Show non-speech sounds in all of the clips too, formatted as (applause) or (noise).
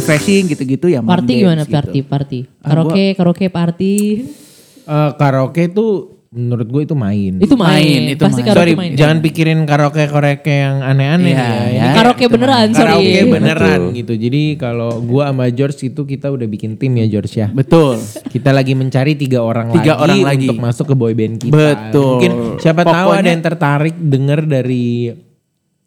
refreshing gitu-gitu ya main Party games gimana gitu. party party? Ah, gua- Karaoke karaoke party. Eh, karaoke tuh menurut gue itu main. Itu main. Main, itu Pasti main. karaoke sorry, main. jangan pikirin karaoke karaoke yang aneh-aneh Iya, ya. ya. Karaoke itu beneran, sorry. karaoke beneran gitu. Jadi kalau gua sama George itu kita udah bikin tim ya George ya. Betul. Kita lagi mencari tiga orang Tiga lagi orang lagi. untuk masuk ke boyband kita. Betul. Mungkin siapa tahu Pokoknya- ada yang tertarik denger dari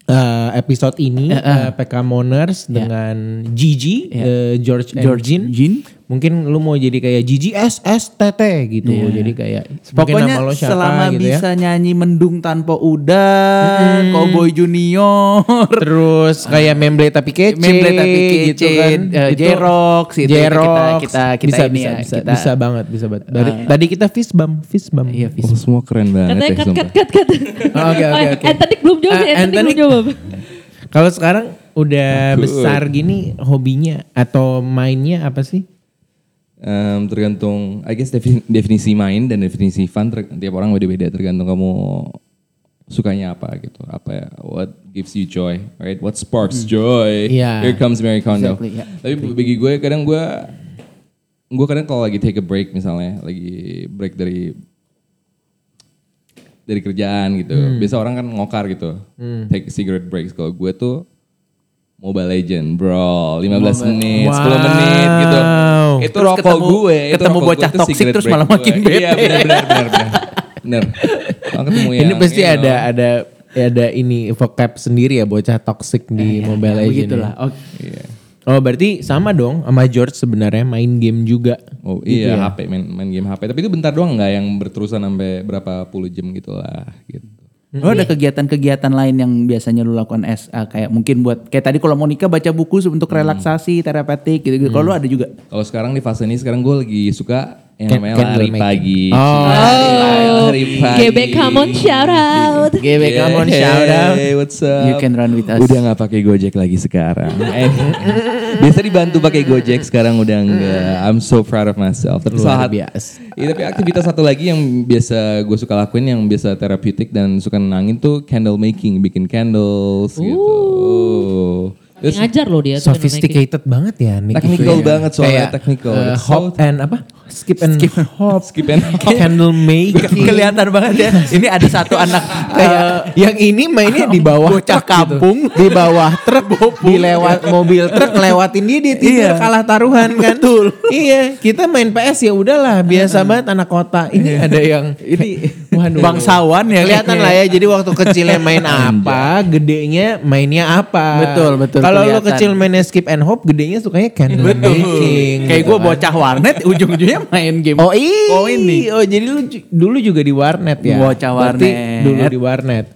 eh, episode ini eh, PK Moners dengan Gigi, eh, George, and George Jin. Jin. Mungkin lu mau jadi kayak Gigi SSTT gitu. Jadi kayak Pokoknya nama lo siapa selama gitu ya. bisa nyanyi mendung tanpa udah, Cowboy Junior, (laughs) Terus kayak memble tapi kece, Memble tapi kece, gitu kan. eh, Itu- Jerox, itu kita- Jerox. kita- kita bisa, ini bisa, ya, bisa, kita- bisa banget, bisa banget. Dari, tadi kita fist bump, fist bump. Iya, Fis. Oh, semua keren banget Katanya ya cut cut cut cut. (laughs) Oh, Oke, oke, oke. Anthony belum jawab, Eh, ya, Anthony- belum jawab. (laughs) Kalau sekarang udah besar gini hobinya atau mainnya apa sih? Em, tergantung, I guess definisi, main dan definisi fun ter- tiap orang beda-beda tergantung kamu sukanya apa gitu. Apa ya, what gives you joy, right? What sparks joy? Iya. Here comes Mary Kondo. Exactly, ya. Tapi bagi gue kadang gue, gue kadang kalau lagi take a break misalnya, lagi break dari dari kerjaan gitu. Biasa orang kan ngokar gitu, take cigarette breaks. Kalau gue tuh Mobile Legend, bro, 15 menit, 10 menit gitu. Itu Terus rokok ketemu- gue, itu ketemu rokok bocah gue, cigarette terus malah gue. makin Iya, bete. benar benar benar benar. Benar. Ini pasti you know, ada ada ada ini vocab sendiri ya bocah toxic di Mobile Legends. Begitulah. Oke. Iya. Oh berarti sama dong sama George sebenarnya main game juga. Oh Gitu iya ya? HP main main game HP tapi itu bentar doang nggak yang berterusan sampai berapa puluh jam gitu lah gitu. Lo ada kegiatan-kegiatan lain yang biasanya lu lakukan SA kayak mungkin buat kayak tadi kalau mau nikah baca buku untuk relaksasi terapeutik gitu-gitu. Kalau lu ada juga. Kalau sekarang di fase ini sekarang gue lagi suka yang namanya lari pagi. Oh. Lari pagi. GB come on shout out. GB come on shout out. Hey, what's up? You can run with us. Udah nggak pakai Gojek lagi sekarang. (laughs) Eh, Biasa dibantu pakai Gojek, sekarang udah enggak. I'm so proud of myself. Tapi Luar salah biasa. Iya, tapi aktivitas satu lagi yang biasa gue suka lakuin yang biasa terapeutik dan suka nenangin tuh candle making, bikin candles gitu. Terus Ngajar loh dia. tuh Sophisticated banget ya Nick Technical ya. banget soalnya, Kayak, technical. eh, It's hop so- and apa? Skip and hop. (laughs) skip and hop. (laughs) Candle making. (laughs) Kelihatan banget ya. Ini ada satu anak Kayak eh, yang ini mainnya di bawah Bocah gitu. kampung. di bawah truk di lewat mobil truk ngelewatin dia dia tidur Iya. kalah taruhan kan betul iya kita main PS ya udahlah biasa banget anak kota ini ada yang ini Waduh. bangsawan ya kelihatan lah ya jadi waktu kecilnya main apa gedenya mainnya apa Betul, betul, kalau lo kecil mainnya skip and hop gedenya sukanya candle making Kayak gitu gue kan. bocah warnet ujung-ujungnya main game. Oh iya. Oh ini. Oh jadi lu dulu juga di warnet ya. Bocah Berarti warnet. Dulu di warnet.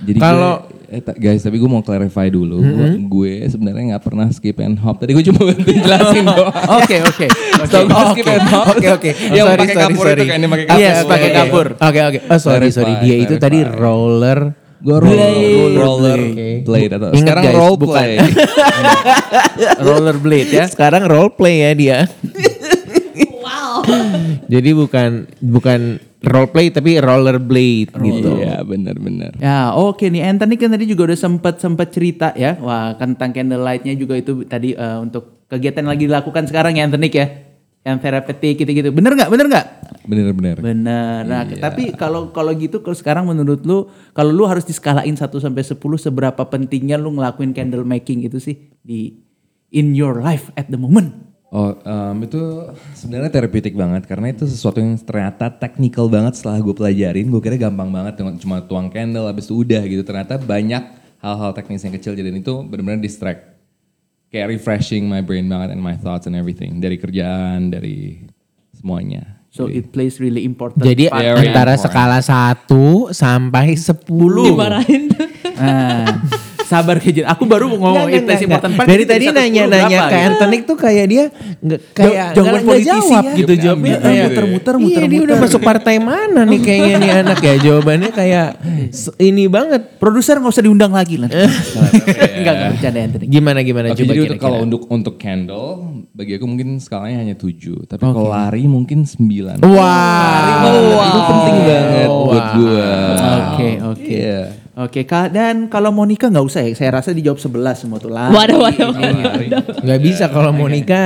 Jadi Kalau- eh, guys, tapi gue mau clarify dulu. Gue, gue sebenarnya nggak pernah skip and hop. Tadi gue cuma bantu (laughs) jelasin doang. Oke oke. (laughs) Gue Oh, skip oke. and hop. Oke oke. (laughs) Yang Sorry, pakai kapur sorry. itu kan yang pakai kapur. Yes, Oke, pakai oke. kapur. Oke oke. Oh sorry Clarify, sorry. Dia itu tadi clarify. roller. Gue roller, Blade. roller Oke. blade atau Ingat, sekarang guys, role bukan. play. Rollerblade ya. Sekarang role play ya dia. (laughs) Jadi bukan bukan role play tapi roller blade gitu. Iya benar-benar. Ya oke nih Anthony kan tadi juga udah sempet sempet cerita ya. Wah kan tentang candlelightnya juga itu tadi eh, untuk kegiatan yang lagi dilakukan sekarang ya Anthony ya. Yang terapeutik gitu-gitu. Bener nggak? Bener nggak? Benar-benar. Bener. Nah, tapi kalau kalau gitu kalau sekarang menurut lu kalau lu harus diskalain 1 sampai 10 seberapa pentingnya lu ngelakuin candle making itu sih di in your life at the moment? Oh, em, itu sebenarnya terapeutik banget karena itu sesuatu yang ternyata technical banget setelah gue pelajarin. Gue kira gampang banget dengan cuma tuang candle habis itu udah gitu. Ternyata banyak hal-hal teknis yang kecil jadi itu benar-benar distract. Kayak refreshing my brain banget and my thoughts and everything dari kerjaan, dari semuanya. So it plays really important. Jadi part. Antara important. skala 1 sampai 10. Dimarahin. Ah, (laughs) sabar Kejin. Aku baru mau ngomong Nggak, it plays nggak, important part. Dari jadi tadi nanya-nanya ke gitu. Anthony tuh kayak dia nggak kayak nggak politisi jawab ya. gitu Jawabnya jawabnya. apa kayak gitu ya. muter-muter, Iya dia udah muter-muter. masuk partai mana nih kayaknya nih anak ya jawabannya kayak ini banget. Produser nggak usah diundang lagi lah. (laughs) Enggak enggak bercanda Anthony. Gimana gimana coba kira-kira. kalau untuk untuk candle bagi aku mungkin skalanya hanya 7, tapi kalau lari mungkin 9. Wow. itu penting banget buat gue. Oke, oke. Iya. Oke, Kak. Dan kalau Monica nggak usah ya. Saya rasa dijawab 11 semua tuh lari. Waduh, waduh, ini. Nggak bisa kalau Monica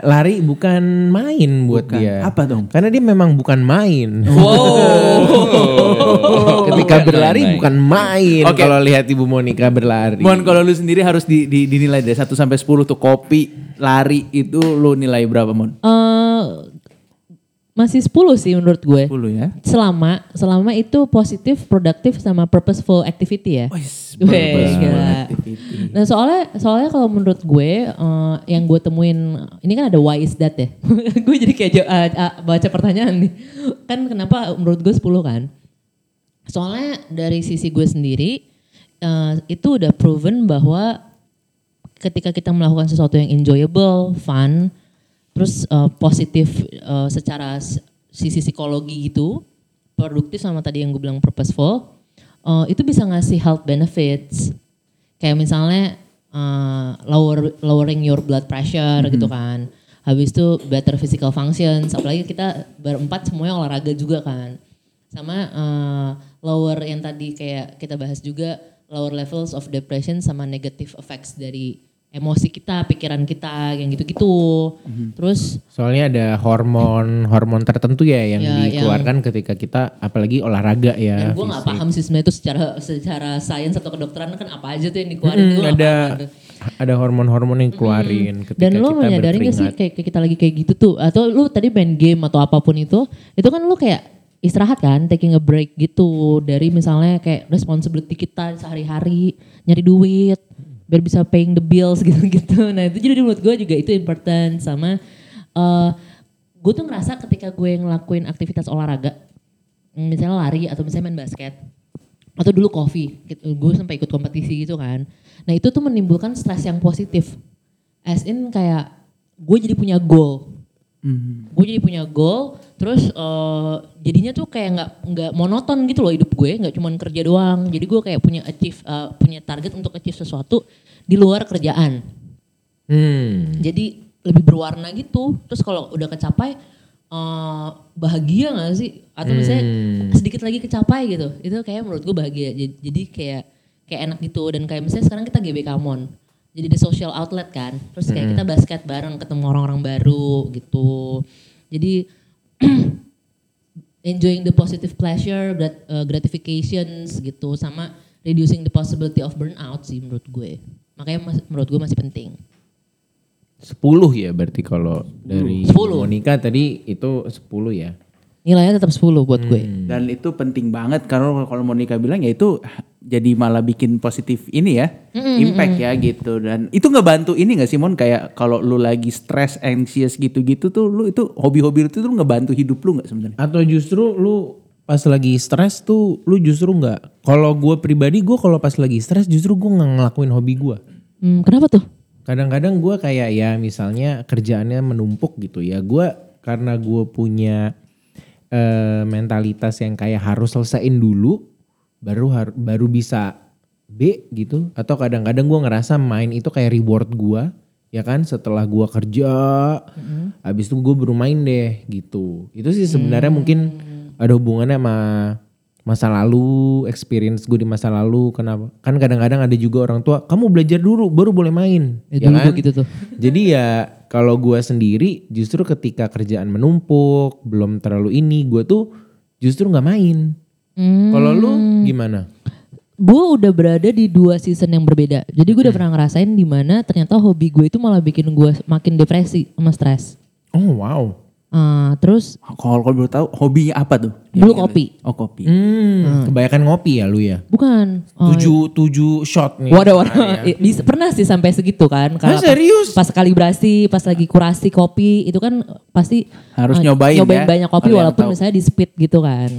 lari bukan main buat Bukan. dia. Apa dong? Karena dia memang bukan main. Oh. (laughs) Ketika Bukan berlari bukan main. Oke. Kalau lihat Ibu Monica berlari. Mon, kalau lu sendiri harus di, di- dinilai dari 1 sampai 10 tuh kopi, lari itu lu nilai berapa, Mon? Eh, masih 10 sih menurut gue. 10 ya. Selama selama itu positif, produktif sama purposeful activity ya. Wis, Weh, purposeful gila. activity. Nah soalnya soalnya kalau menurut gue eh, yang gue temuin ini kan ada why is that ya. (laughs) gue jadi kayak eh, eh, baca pertanyaan nih. Kan kenapa menurut gue 10 kan? Soalnya dari sisi gue sendiri eh, itu udah proven bahwa ketika kita melakukan sesuatu yang enjoyable, fun, terus eh, positif eh, secara sisi psikologi gitu, produktif sama tadi yang gue bilang purposeful, eh, itu bisa ngasih health benefits. Kayak misalnya eh, lower lowering your blood pressure gitu kan. Habis itu better physical functions, apalagi kita berempat semuanya olahraga juga kan. Sama eh, lower yang tadi kayak kita bahas juga lower levels of depression sama negative effects dari emosi kita, pikiran kita, yang gitu-gitu. Terus Soalnya ada hormon hormon tertentu ya yang Ya, dikeluarkan ketika kita apalagi olahraga ya. dan gue nggak paham sih sebenarnya itu secara secara sains atau kedokteran kan apa aja tuh yang dikeluarin Hmm, nggak ada tuh. ada hormon-hormon yang keluarin ketika Dan lo kita menyadari gak sih kayak kita lagi kayak gitu tuh atau lu tadi main game atau apa pun itu itu kan lu kayak istirahat kan taking a break gitu dari misalnya kayak responsibility kita sehari-hari nyari duit biar bisa paying the bills (laughs) gitu-gitu. Nah itu jadi menurut gue juga itu important sama eh gue tuh ngerasa ketika gue ngelakuin aktivitas olahraga misalnya lari atau misalnya main basket atau dulu coffee gitu. gue sampai ikut kompetisi gitu kan nah itu tuh menimbulkan stres yang positif as in kayak gue jadi punya goal gue jadi punya goal terus eh, jadinya tuh kayak nggak nggak monoton gitu loh hidup gue nggak cuma kerja doang. Jadi gue kayak punya achieve eh, punya target untuk achieve sesuatu di luar kerjaan. Hmm. jadi lebih berwarna gitu. Terus kalau udah kecapai eh, bahagia gak sih? Atau misalnya sedikit lagi kecapai gitu. Itu kayak menurut gue bahagia. Jadi, jadi kayak kayak enak gitu. Dan kayak misalnya sekarang kita GBK Mon jadi di social outlet kan. Terus kayak kita basket bareng ketemu orang-orang baru gitu. Jadi (clears throat) enjoying the positive pleasure grat- uh, gratifications gitu sama reducing the possibility of burnout sih menurut gue. Makanya mas- menurut gue masih penting. 10 ya berarti kalau dari 10. Monica tadi itu 10 ya. Nilainya tetap 10 buat gue Dan itu penting banget karena kalau Monica bilang ya itu jadi malah bikin positif ini ya, impact ya gitu. Dan itu ngebantu ini gak sih Mon kayak kalau lu lagi stress, anxious gitu-gitu tuh lu itu hobi-hobi itu tuh ngebantu hidup lu gak sebenarnya? Atau justru lu pas lagi stres tuh lu justru nggak. Kalau gue pribadi gue kalau pas lagi stres justru gue nggak ngelakuin hobi gue. Hmm, kenapa tuh? Kadang-kadang gue kayak ya misalnya kerjaannya menumpuk gitu ya. Gue karena gue punya eh, mentalitas yang kayak harus selesaiin dulu baru har- baru bisa B gitu. Atau kadang-kadang gue ngerasa main itu kayak reward gue ya kan setelah gue kerja habis itu gue baru main deh gitu. Itu sih sebenarnya mungkin ada hubungannya sama masa lalu, experience gue di masa lalu. Kenapa? Kan kadang-kadang ada juga orang tua, kamu belajar dulu baru boleh main. Ya, ya dulu kan? gitu tuh. Jadi ya kalau gue sendiri justru ketika kerjaan menumpuk, belum terlalu ini, gue tuh justru nggak main. Hmm. Kalau lu gimana? Gue udah berada di dua season yang berbeda. Jadi gue udah pernah ngerasain di mana ternyata hobi gue itu malah bikin gue makin depresi sama stres. Oh wow. Ah, terus Kalau kalau boleh tahu hobinya apa tuh? dulu kopi. Oh kopi. Hmm, kebanyakan ngopi ya lu ya. Bukan. Oh, Tujuh tujuh shot nih. Waduh, waduh. Eh, (laughs) bisa- pernah sih sampai segitu kan. Kalau serius? Pas kalibrasi, pas lagi kurasi kopi, itu kan pasti Harus eh, nyobain ya, banyak kopi kalau walaupun tahu. misalnya di speed gitu kan.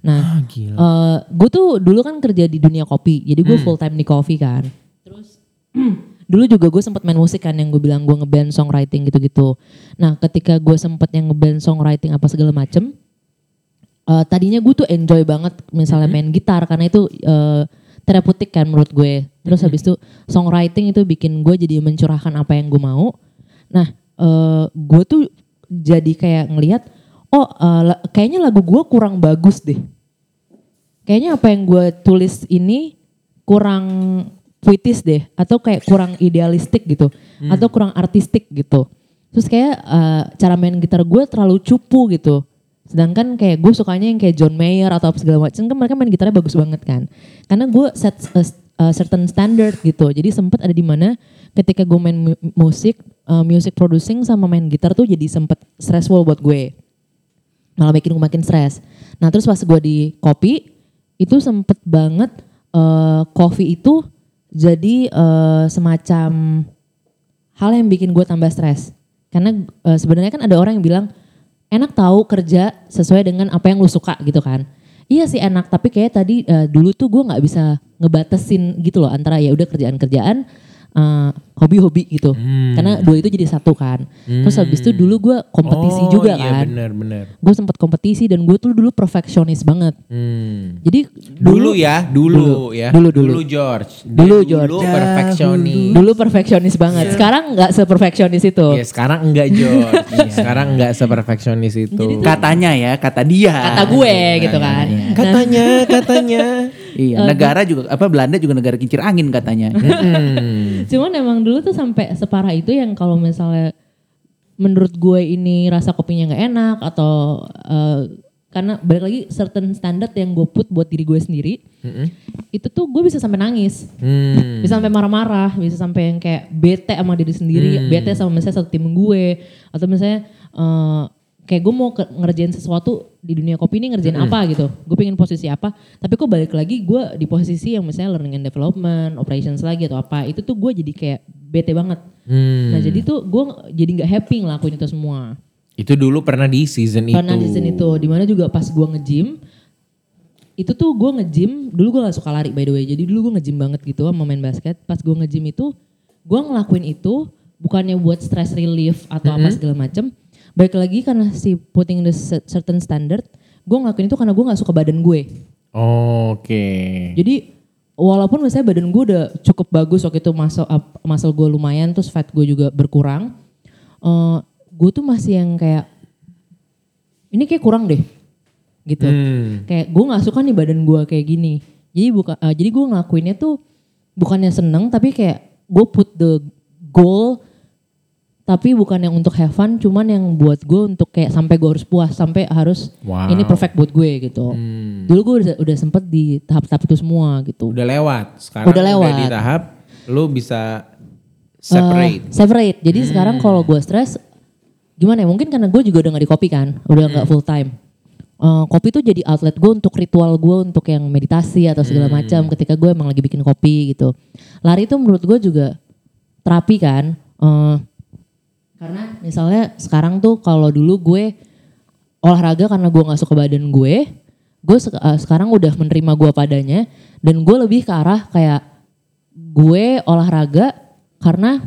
Nah, Ah, gila. eh, gue tuh dulu kan kerja di dunia kopi, jadi Hmm. gue full time di kopi kan. Terus (clears throat) dulu juga gue sempat main musik kan yang gue bilang gue ngeband songwriting gitu-gitu. Nah, ketika gue sempet yang ngeband songwriting apa segala macem, eh, tadinya gue tuh enjoy banget misalnya main gitar karena itu eh, terapeutik kan menurut gue. Terus habis itu songwriting itu bikin gue jadi mencurahkan apa yang gue mau. Nah, eh, gue tuh jadi kayak ngelihat, oh la- kayaknya lagu gue kurang bagus deh. Kayaknya apa yang gue tulis ini kurang puitis deh atau kayak kurang idealistik gitu atau kurang artistik gitu. Terus kayak eh, cara main gitar gue terlalu cupu gitu. Sedangkan kayak gue sukanya yang kayak John Mayer atau apa segala macam kan mereka main gitarnya bagus banget kan. Karena gue set a, a certain standard gitu. Jadi sempet ada di mana ketika gue main mu- musik, eh, music producing sama main gitar tuh jadi sempet stressful buat gue malah bikin gue makin stres. Nah terus pas gue di kopi itu sempet banget eh coffee itu jadi eh, semacam hal yang bikin gue tambah stres. Karena eh, sebenarnya kan ada orang yang bilang enak tahu kerja sesuai dengan apa yang lu suka gitu kan. Iya sih enak tapi kayak tadi eh, dulu tuh gue nggak bisa ngebatesin gitu loh antara ya udah kerjaan-kerjaan eh, hobi-hobi gitu. Karena dua itu jadi satu kan. Terus habis itu dulu gue kompetisi Oh, juga iya, kan benar benar. gue sempat kompetisi dan gue tuh dulu perfeksionis banget. Hmm. Jadi Dulu, ya, dulu, ya. Dulu, dulu. George. Dulu, George. Dulu perfeksionis. dulu perfeksionis banget. Sekarang nggak seperfeksionis itu. Ya sekarang enggak George. (laughs) sekarang enggak seperfeksionis itu. Katanya ya, kata dia. Kata gue gitu kan. Nah, Katanya, (laughs) Iya, negara juga apa Belanda juga negara kincir angin katanya. (laughs) Hmm. cuman emang dulu tuh sampai separah itu yang kalau misalnya menurut gue ini rasa kopinya nggak enak atau eh, karena balik lagi certain standard yang gue put buat diri gue sendiri itu tuh gue bisa sampai nangis Hmm. bisa sampai marah-marah bisa sampai yang kayak bete sama diri sendiri bete sama misalnya satu tim gue atau misalnya eh, kayak gue mau ke- ngerjain sesuatu di dunia kopi ini ngerjain apa gitu. Gue pengen posisi apa. Tapi kok balik lagi gue di posisi yang misalnya learning and development operations lagi atau apa itu tuh gue jadi kayak bete banget. Hmm. nah jadi tuh gue jadi nggak happy ngelakuin itu semua. Itu dulu pernah di season itu. pernah di season itu. Di mana juga pas gue nge-gym itu tuh gue nge-gym dulu gue gak suka lari by the way. Jadi dulu gue nge-gym banget gitu sama main basket. Pas gue nge-gym itu gue ngelakuin itu bukannya buat stress relief atau apa segala macem baik lagi karena si putting the cer- certain standard gue ngelakuin itu karena gue gak suka badan gue Oke. jadi walaupun misalnya badan gue udah cukup bagus waktu itu masuk muscle gue lumayan terus fat gue juga berkurang eh gue tuh masih yang kayak ini kayak kurang deh gitu Hmm. kayak gue nggak suka nih badan gue kayak gini jadi bukan eh, jadi gue ngelakuinnya tuh bukannya seneng tapi kayak gue put the goal tapi bukan yang untuk have fun cuman yang buat gue untuk kayak sampai gue harus puas sampai harus Wow. ini perfect buat gue gitu Hmm. dulu gue udah, udah sempet di tahap-tahap itu semua gitu Udah lewat. Sekarang Udah lewat. di tahap lu bisa separate. Eh, separate. Jadi sekarang kalau gue stres, gimana ya? Mungkin karena gue juga udah gak di kopi kan, udah nggak full time. Eh, kopi tuh jadi outlet gue untuk ritual gue untuk yang meditasi atau segala macam. Ketika gue emang lagi bikin kopi gitu. Lari itu menurut gue juga terapi kan. Eh, karena misalnya sekarang tuh kalau dulu gue olahraga karena gue nggak suka badan gue, gue sek- eh, sekarang udah menerima gue padanya dan gue lebih ke arah kayak gue olahraga karena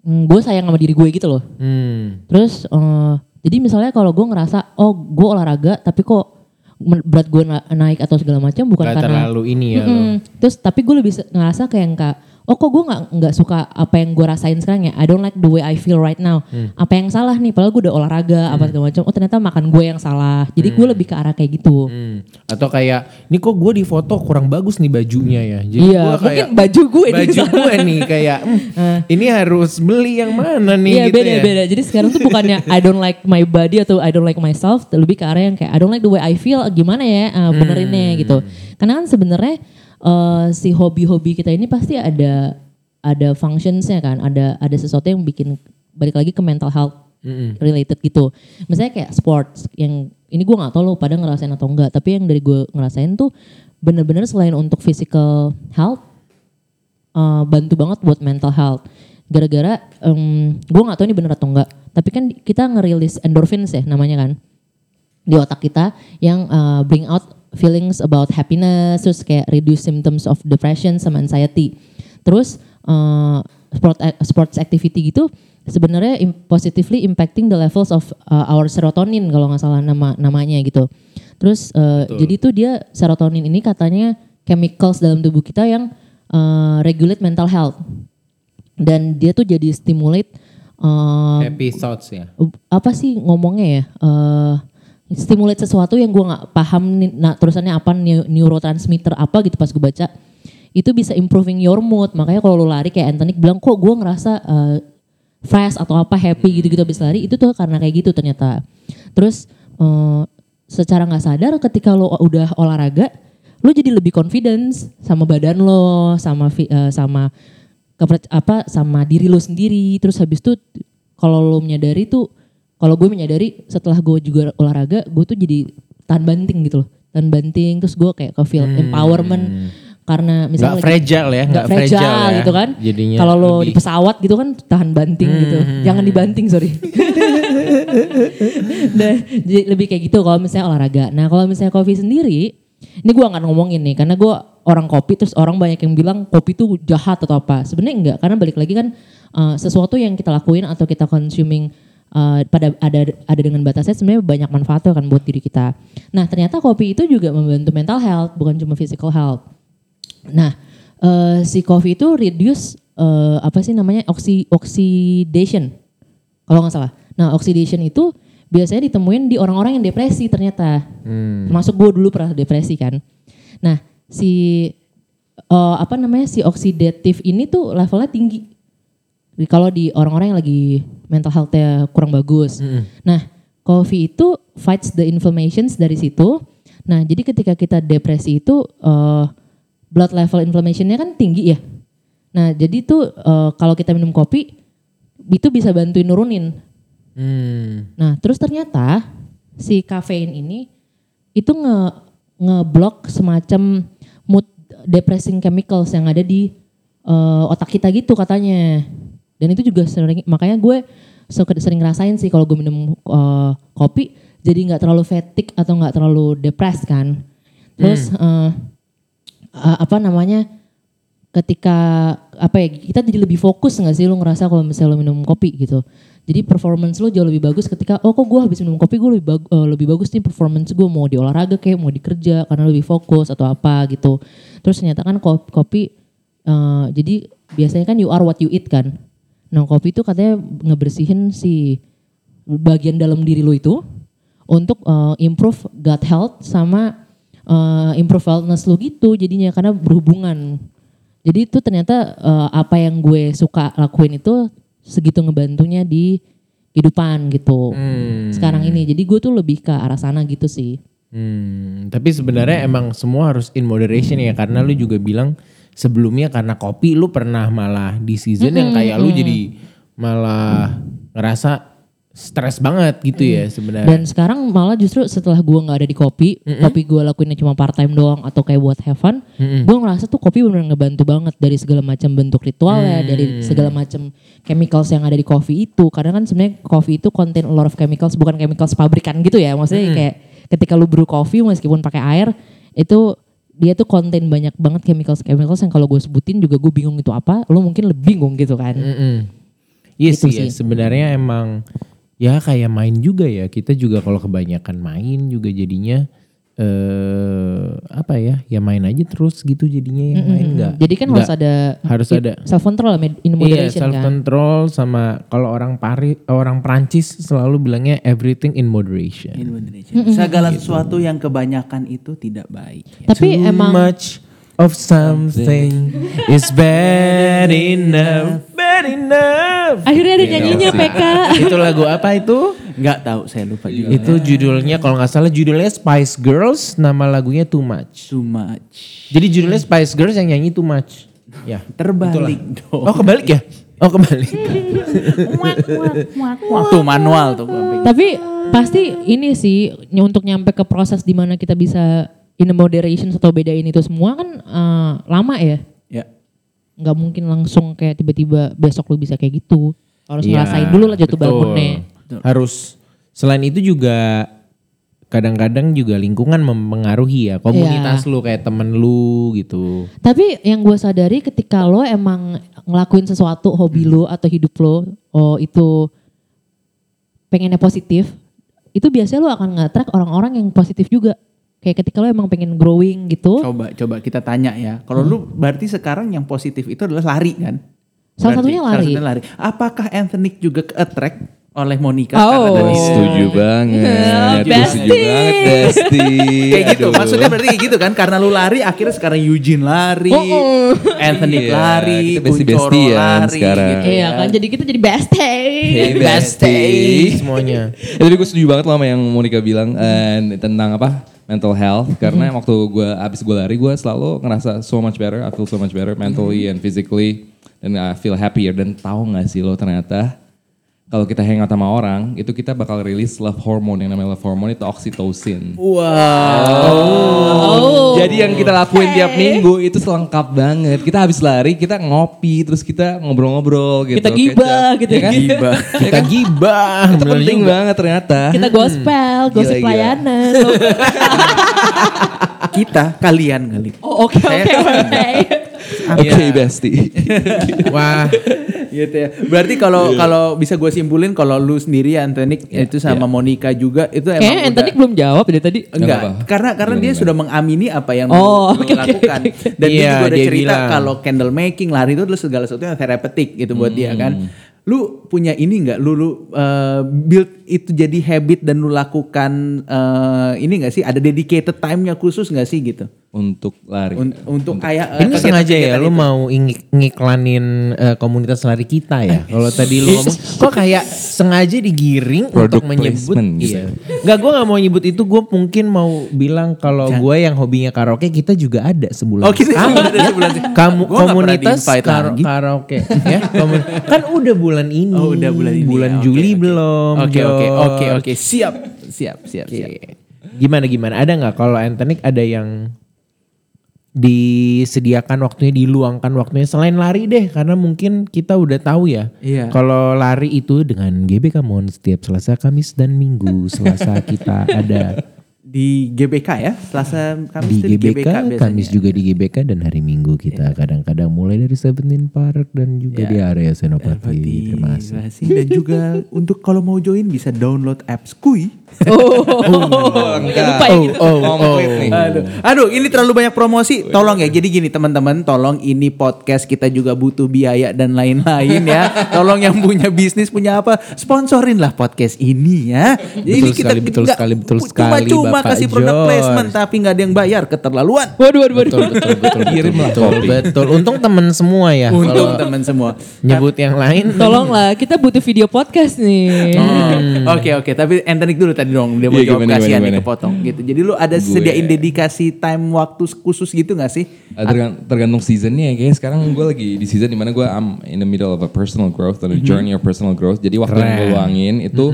mm, gue sayang sama diri gue gitu loh. Hmm. Terus eh, jadi misalnya kalau gue ngerasa oh gue olahraga tapi kok berat gue na- naik atau segala macam bukan Gak karena terlalu ini ya lo. Mm-mm. Terus tapi gue lebih se- ngerasa kayak yang kak, oh kok gue nggak nggak suka apa yang gue rasain sekarang ya. I don't like the way I feel right now. Hmm. Apa yang salah nih? Padahal gue udah olahraga apa segala macam. Oh ternyata makan gue yang salah. Jadi gue lebih ke arah kayak gitu. Hmm. Atau kayak, ini kok gue di foto kurang bagus nih bajunya ya. Jadi Iya, gua mungkin kayak, baju gue baju gue nih kayak, "Hmm, (laughs) ini harus beli yang mana nih Iya gitu beda ya. beda. Jadi sekarang tuh bukannya (laughs) I don't like my body atau I don't like myself, lebih ke arah yang kayak I don't like the way I feel. Gimana ya uh, benerinnya Hmm. gitu. Karena kan sebenarnya uh, si hobi-hobi kita ini pasti ada ada functionsnya kan. Ada ada sesuatu yang bikin balik lagi ke mental health related gitu. Misalnya kayak sports yang ini gue nggak tahu lo pada ngerasain atau enggak. Tapi yang dari gue ngerasain tuh bener-bener selain untuk physical health uh, bantu banget buat mental health. Gara-gara um, gue nggak tahu ini bener atau enggak, tapi kan kita ngerilis endorphins ya namanya kan di otak kita yang uh, bring out feelings about happiness, terus kayak reduce symptoms of depression sama anxiety. Terus uh, sport sports activity gitu sebenarnya im- positively impacting the levels of uh, our serotonin kalau nggak salah nama namanya gitu. Terus uh, jadi tuh dia serotonin ini katanya chemicals dalam tubuh kita yang uh, regulate mental health dan dia tuh jadi stimulate uh, Happy thoughts ya. apa sih ngomongnya ya eh stimulate sesuatu yang gue nggak paham nih, nah terusannya apa neu- neurotransmitter apa gitu pas gue baca itu bisa improving your mood. Makanya kalau lu lari kayak Anthony bilang kok gue ngerasa uh, fresh atau apa happy gitu-gitu habis lari itu tuh karena kayak gitu ternyata. Terus uh, secara nggak sadar ketika lo udah olahraga, lo jadi lebih confidence sama badan lo, sama uh, sama apa sama diri lo sendiri. Terus habis itu kalau lo menyadari tuh kalau gue menyadari setelah gue juga olahraga, gue tuh jadi tahan banting gitu loh. Tahan banting terus gue kayak ke feel empowerment karena misalnya Nggak fragile ya, nggak fragile, fragile ya. gitu kan. Jadinya Kalau lo lebih- di pesawat gitu kan tahan banting gitu. Jangan dibanting sorry. (laughs) nah, jadi lebih kayak gitu kalau misalnya olahraga. Nah kalau misalnya kopi sendiri, ini gue akan ngomongin nih karena gue orang kopi terus orang banyak yang bilang kopi itu jahat atau apa. Sebenarnya enggak karena balik lagi kan uh, sesuatu yang kita lakuin atau kita consuming uh, pada ada ada dengan batasnya sebenarnya banyak manfaatnya kan buat diri kita. Nah ternyata kopi itu juga membantu mental health bukan cuma physical health. Nah, eh, si coffee itu reduce eh, apa sih namanya oxy oxidation kalau nggak salah. Nah, oxidation itu biasanya ditemuin di orang-orang yang depresi ternyata. Termasuk gue dulu pernah depresi kan. Nah, si eh, apa namanya si oksidatif ini tuh levelnya tinggi. Kalau di orang-orang yang lagi mental health-nya kurang bagus. Nah, coffee itu fights the inflammations dari situ. Nah, jadi ketika kita depresi itu eh, blood level inflammationnya kan tinggi ya. Nah, jadi tuh eh, kalau kita minum kopi itu bisa bantuin nurunin. Hmm. Nah, terus ternyata si kafein ini itu nge ngeblok semacam mood depressing chemicals yang ada di eh, otak kita gitu katanya. Dan itu juga sering makanya gue suka sering ngerasain sih kalau gue minum eh, kopi jadi nggak terlalu fatigue atau nggak terlalu depressed kan. Terus eh, eh, apa namanya? ketika apa ya kita jadi lebih fokus nggak sih lu ngerasa kalau misalnya lu minum kopi gitu jadi performance lu jauh lebih bagus ketika oh kok gue habis minum kopi gue lebih bagus lebih bagus nih performance gue mau di olahraga kayak mau di kerja karena lebih fokus atau apa gitu terus ternyata kan kopi, kopi eh, jadi biasanya kan you are what you eat kan nah kopi itu katanya ngebersihin si bagian dalam diri lu itu untuk eh, improve gut health sama eh, improve wellness lu gitu jadinya karena berhubungan jadi itu ternyata eh, apa yang gue suka lakuin itu segitu ngebantunya di kehidupan gitu. Sekarang ini. Jadi gue tuh lebih ke arah sana gitu sih. Hmm, tapi sebenarnya emang semua harus in moderation ya karena lu juga bilang sebelumnya karena kopi lu pernah malah di season yang kayak lu jadi malah ngerasa stres banget gitu ya sebenarnya. Dan sekarang malah justru setelah gue nggak ada di kopi, kopi gue lakuinnya cuma part time doang atau kayak buat have fun, gue ngerasa tuh kopi benar ngebantu banget dari segala macam bentuk ritualnya, dari segala macam chemicals yang ada di kopi itu. Karena kan sebenarnya kopi itu contain a lot of chemicals, bukan chemicals pabrikan gitu ya. Maksudnya kayak ketika lu brew kopi meskipun pakai air itu dia tuh contain banyak banget chemicals chemicals yang kalau gue sebutin juga gue bingung itu apa, lu mungkin lebih bingung gitu kan. Mm-mm. Iya Gitu sih, sih. sebenarnya emang ya kayak main juga ya. Kita juga kalau kebanyakan main juga jadinya eh apa ya? Ya main aja terus gitu jadinya yang main enggak. Jadi kan harus ada harus ada self control in Iya, moderation self kan. control sama kalau orang Paris orang Prancis selalu bilangnya everything in moderation. Indonesia. Segala sesuatu yang kebanyakan itu tidak baik. ya. Tapi Too emang much of something is bad enough, bad enough. akhirnya ada nyanyinya PK. itu lagu apa itu? Nggak tahu saya lupa juga. Itu judulnya kalau nggak salah judulnya Spice Girls, nama lagunya Too Much. Too much. Jadi judulnya Spice Girls yang nyanyi Too Much. Ya. Terbalik dong. Oh kebalik ya? Oh kebalik. (laughs) Tuh manual tuh. Tapi pasti ini sih ny- untuk nyampe ke proses di mana kita bisa in a moderation atau bedain itu semua kan eh, lama ya. Nggak mungkin langsung kayak tiba-tiba besok lu bisa kayak gitu. Harus Iya, ngerasain dulu lah jatuh betul. bangunnya. Harus selain itu juga kadang-kadang juga lingkungan mempengaruhi ya komunitas Iya. lu kayak temen lu gitu. Tapi yang gue sadari ketika lo emang ngelakuin sesuatu hobi lo atau hidup lo, oh itu pengennya positif, itu biasanya lo akan nge-track orang-orang yang positif juga. Kayak ketika lo emang pengen growing gitu, Coba coba kita tanya ya. Kalau lu berarti sekarang yang positif itu adalah lari kan? salah Berarti satunya lari. Salah satunya lari. Apakah Anthony juga ke attract oleh Monica Oh. karena dari Setuju banget. Gue setuju Bestie. banget Besti. kayak gitu. Maksudnya berarti kayak gitu kan karena lu lari akhirnya sekarang Eugene lari, Anthony Iya, lari, kita Kuncoro bestie-bestian lari sekarang. gitu Iya kan jadi kita jadi bestie. Hey, Bestie. semuanya. Ya, tapi gue setuju banget loh sama yang Monica bilang eh, tentang apa mental health karena waktu gue abis gue lari gue selalu ngerasa so much better I feel so much better mentally and physically dan I feel happier. Dan tahu nggak sih lo ternyata kalau kita hangout sama orang itu kita bakal rilis love hormone yang namanya love hormone itu oxytocin Oh. jadi yang kita lakuin tiap minggu itu selengkap banget kita habis lari kita ngopi terus kita ngobrol-ngobrol gitu Kita gibah gitu ya kan? Gibah. Kita gibah. itu penting juga. banget ternyata Kita gospel, gosip Gila, gila. pelayanan. Kita kalian kali. Oh oke oke oke. Oke bestie (laughs) Wah, gitu ya. Berarti kalau kalau bisa gue simpulin kalau lu sendiri Anthony itu sama Monica juga itu emang Kayaknya Anthony belum jawab dari tadi. Enggak, karena karena dia sudah mengamini apa yang Oh, lu oke, lakukan. oke. Dan dia Iya, juga udah dia cerita kalau candle making, lari itu adalah segala sesuatu yang terapeutik gitu buat dia kan. Lu punya ini nggak? Lu, lu uh, build itu jadi habit dan lu lakukan uh, ini nggak sih? Ada dedicated time-nya khusus nggak sih gitu? Untuk lari Un- untuk kayak uh, ini sengaja ya lu itu. mau ingik- ngiklanin eh, komunitas lari kita ya. Kalau tadi lu ngomong (laughs) kok kayak sengaja digiring Product untuk menyebut placement gitu. iya. Enggak gua nggak mau nyebut itu, gue mungkin mau bilang kalau gue yang hobinya karaoke kita juga ada sebulan. Oh, kita ada sebulan. (laughs) Kamu Gua nggak komunitas lagi. karaoke ya. Komun- (laughs) kan udah bulan ini. Oh, udah bulan ini Bulan ya, Juli oke. belum. Oke oke oke oke siap siap siap siap. Gimana gimana? Ada nggak kalau Anthony ada yang disediakan waktunya, diluangkan waktunya selain lari deh, karena mungkin kita udah tahu ya. Iya. Kalau lari itu dengan GBK Mon setiap Selasa, Kamis dan Minggu. Selasa kita ada (laughs) Di GBK ya, Selasa Kamis di GBK, biasanya. Kamis juga di GBK dan hari Minggu kita kadang-kadang mulai dari Seventeen Park dan juga Iya. di area Senopati. Terima kasih. Dan juga (laughs) untuk kalau mau join bisa download apps Kui. Oh, (laughs) enggak. lupa ya gitu. Oh, oh, Komplit nih. Aduh, aduh, ini terlalu banyak promosi. Tolong ya. Jadi gini teman-teman, tolong ini podcast kita juga butuh biaya dan lain-lain ya. (laughs) Tolong yang punya bisnis punya apa, sponsorin lah podcast ini ya. Jadi Betul sekali, betul sekali, betul cuma-cuma Bapak kasih produk George. placement tapi nggak ada yang bayar, keterlaluan. Waduh waduh waduh. Betul, betul, betul, Kirim lah betul, kopi. betul. Untung temen semua ya. Kalau teman semua. nyebut yang lain. Tolonglah, kita butuh video podcast nih. Oh, Oke oke, tapi Anthony dulu tadi dong dia mau Iya, jawab kasihan nih kepotong gitu. Jadi lu ada sediain dedikasi time waktu khusus gitu gak sih? Tergan- tergantung seasonnya ya kayaknya sekarang gue lagi di season di mana gue I'm in the middle of a personal growth and a journey of personal growth jadi waktu yang gue luangin itu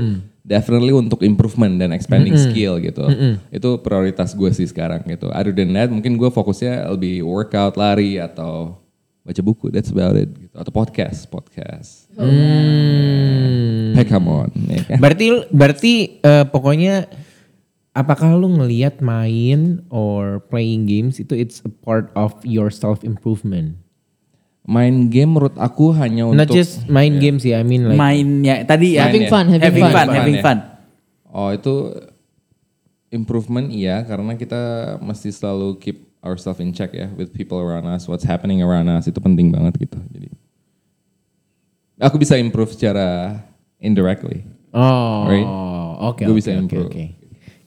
definitely untuk improvement dan expanding skill gitu itu prioritas gue sih sekarang gitu other than that mungkin gue fokusnya lebih workout lari atau baca buku that's about it gitu. atau podcast podcast Hmm. hey come on ya kan? Berarti berarti eh, pokoknya apakah lu ngelihat main or playing games itu it's a part of your self improvement? Main game menurut aku hanya untuk Not just main games sih, I mean like Mainnya tadi ya. Having ya. fun, having having fun. fun, Fun, having ya. fun. Oh itu improvement iya karena kita mesti selalu keep ourselves in check ya with people around us, what's happening around us itu penting banget gitu. Jadi aku bisa improve secara indirectly. Oh, Right? oke Gue oke bisa improve. oke.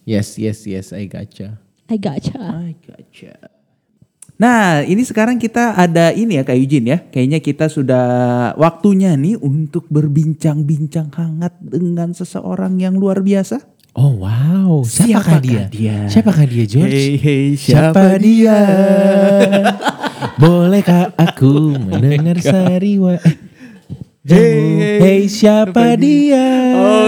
Yes, yes, yes, I gotcha. I gotcha. I gotcha. Nah, ini sekarang kita ada ini ya Kak Eugene ya. Kayaknya kita sudah waktunya nih untuk berbincang-bincang hangat dengan seseorang yang luar biasa. Oh wow, siapakah, Siapakah dia? dia? Siapakah dia, George? Hey, hey, Siapa dia? Bolehkah aku mendengar (laughs) sariwa? Jamu, hey, siapa dia?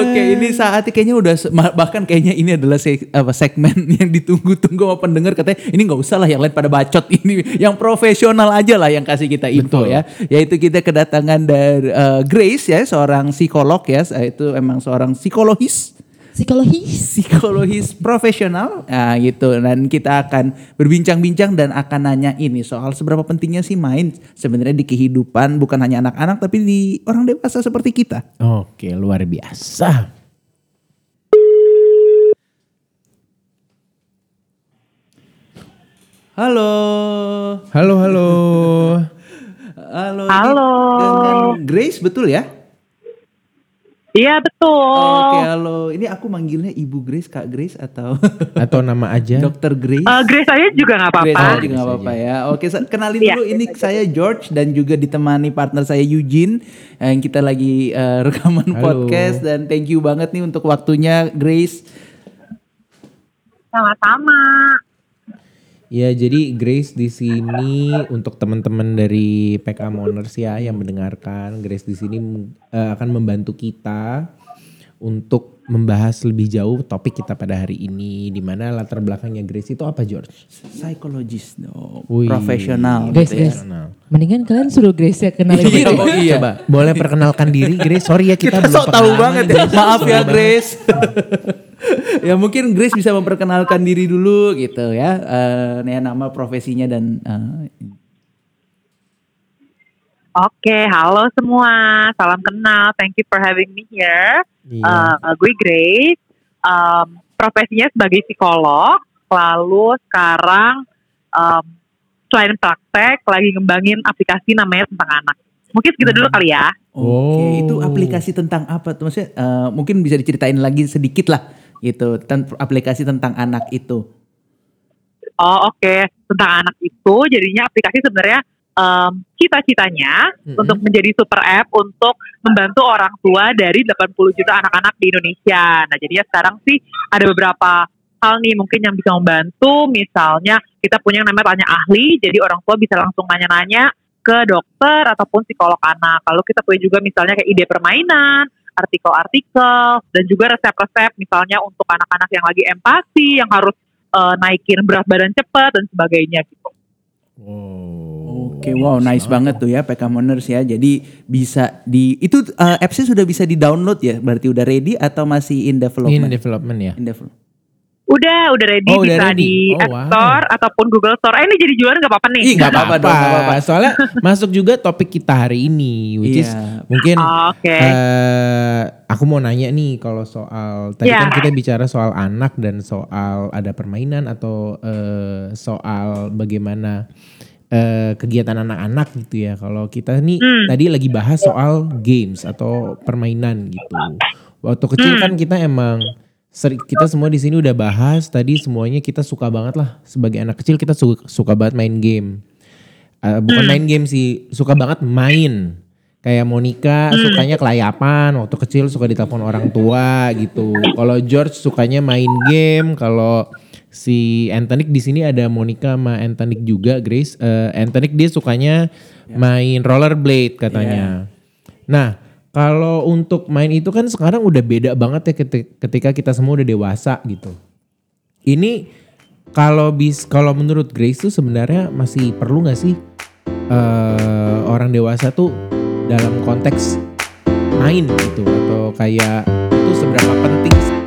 Oke, ini saatnya kayaknya udah bahkan kayaknya ini adalah se- apa, segmen (laughs) yang ditunggu-tunggu sama pendengar. Katanya ini nggak usah lah yang lain pada bacot (laughs) ini. Yang profesional aja lah yang kasih kita info Betul. ya. Yaitu kita kedatangan dari eh, Grace ya seorang psikolog ya. Itu emang seorang psikologis Psikologis. psikologis profesional nah gitu dan kita akan berbincang-bincang dan akan nanya ini soal seberapa pentingnya sih main sebenarnya di kehidupan bukan hanya anak-anak tapi di orang dewasa seperti kita Oke, luar biasa. halo Halo, halo. halo Halo. dengan Grace betul ya Iya betul. Oke, halo. Ini aku manggilnya Ibu Grace, Kak Grace atau (laughs) Atau nama aja. Dokter Grace? Eh, Grace aja juga nggak Grace apa-apa. aja juga nggak apa-apa ya. Oke, sa- kenalin Iya. dulu ini saya George dan juga ditemani partner saya Eugene yang kita lagi eh, (laughs) rekaman Halo. podcast dan thank you banget nih untuk waktunya Grace. Sama-sama. Ya, jadi Grace di sini untuk teman-teman dari PK Moners ya yang mendengarkan, Grace di sini eh, akan membantu kita untuk membahas lebih jauh topik kita pada hari ini di mana latar belakangnya Grace itu apa George? Psikologis dong, Wih. profesional Guys, gitu ya. guys. Mendingan kalian suruh Grace ya kenalin diri. Oh iya. Coba boleh perkenalkan diri Grace? Sorry ya kita, Kita belum sok tahu banget ya. Grace. Maaf ya Grace. (laughs) (laughs) ya mungkin Grace bisa memperkenalkan diri dulu gitu ya. Eh, ya, nama profesinya dan eh, Oke, halo semua. Salam kenal. Thank you for having me here. Iya. Eh, gue Grace. Um, profesinya sebagai psikolog. Lalu sekarang um, selain praktek lagi ngembangin aplikasi namanya tentang anak. Mungkin segitu dulu kali ya. Oke, Oh. itu aplikasi tentang apa tuh? Maksudnya eh, mungkin bisa diceritain lagi sedikit lah gitu tentang aplikasi tentang anak itu. Oh oke, tentang anak itu jadinya aplikasi sebenarnya em, cita-citanya Mm-mm. untuk menjadi super app untuk membantu orang tua dari 80 juta anak-anak di Indonesia. Nah jadinya sekarang sih ada beberapa hal nih mungkin yang bisa membantu. Misalnya kita punya yang namanya tanya ahli, jadi orang tua bisa langsung nanya-nanya ke dokter ataupun psikolog anak. Lalu kita punya juga misalnya kayak ide permainan, artikel-artikel, dan juga resep-resep misalnya untuk anak-anak yang lagi empati, yang harus eh, naikin berat badan cepat dan sebagainya gitu. Oh. Oke, wow, nice banget tuh ya PK Moners ya. Jadi bisa di itu eh, apps-nya sudah bisa di-download ya? Berarti udah ready atau masih in In development? development ya. In development. Udah, udah ready Oh, udah bisa ready. di Oh, App wow. Store ataupun Google Store. Eh ini jadi jualan nggak apa-apa nih? Ih, nggak apa-apa apa-apa. Soalnya masuk juga topik kita hari ini, which is Iya. mungkin Oh, Oke. Aku mau nanya nih kalau soal tadi Iya. kan kita bicara soal anak dan soal ada permainan atau eh, soal bagaimana eh, kegiatan anak-anak gitu ya. Kalau kita nih Hmm. tadi lagi bahas soal games atau permainan gitu. Waktu kecil Hmm. kan kita emang seri- kita semua di sini udah bahas tadi semuanya kita suka banget lah sebagai anak kecil kita suka, suka banget main game. Eh, bukan Hmm. main game sih, suka banget main. Kayak Monica Hmm. sukanya kelayapan, waktu kecil suka ditelepon orang tua gitu. Kalau George sukanya main game, kalau si Antonik di sini ada Monica sama Antonik juga, Grace. Eh Antonik dia sukanya main rollerblade katanya. Nah, kalau untuk main itu kan sekarang udah beda banget ya keti- ketika kita semua udah dewasa gitu. Ini kalau bis kalau menurut Grace tuh sebenarnya masih perlu nggak sih eh orang dewasa tuh dalam konteks main gitu atau kayak itu seberapa penting sih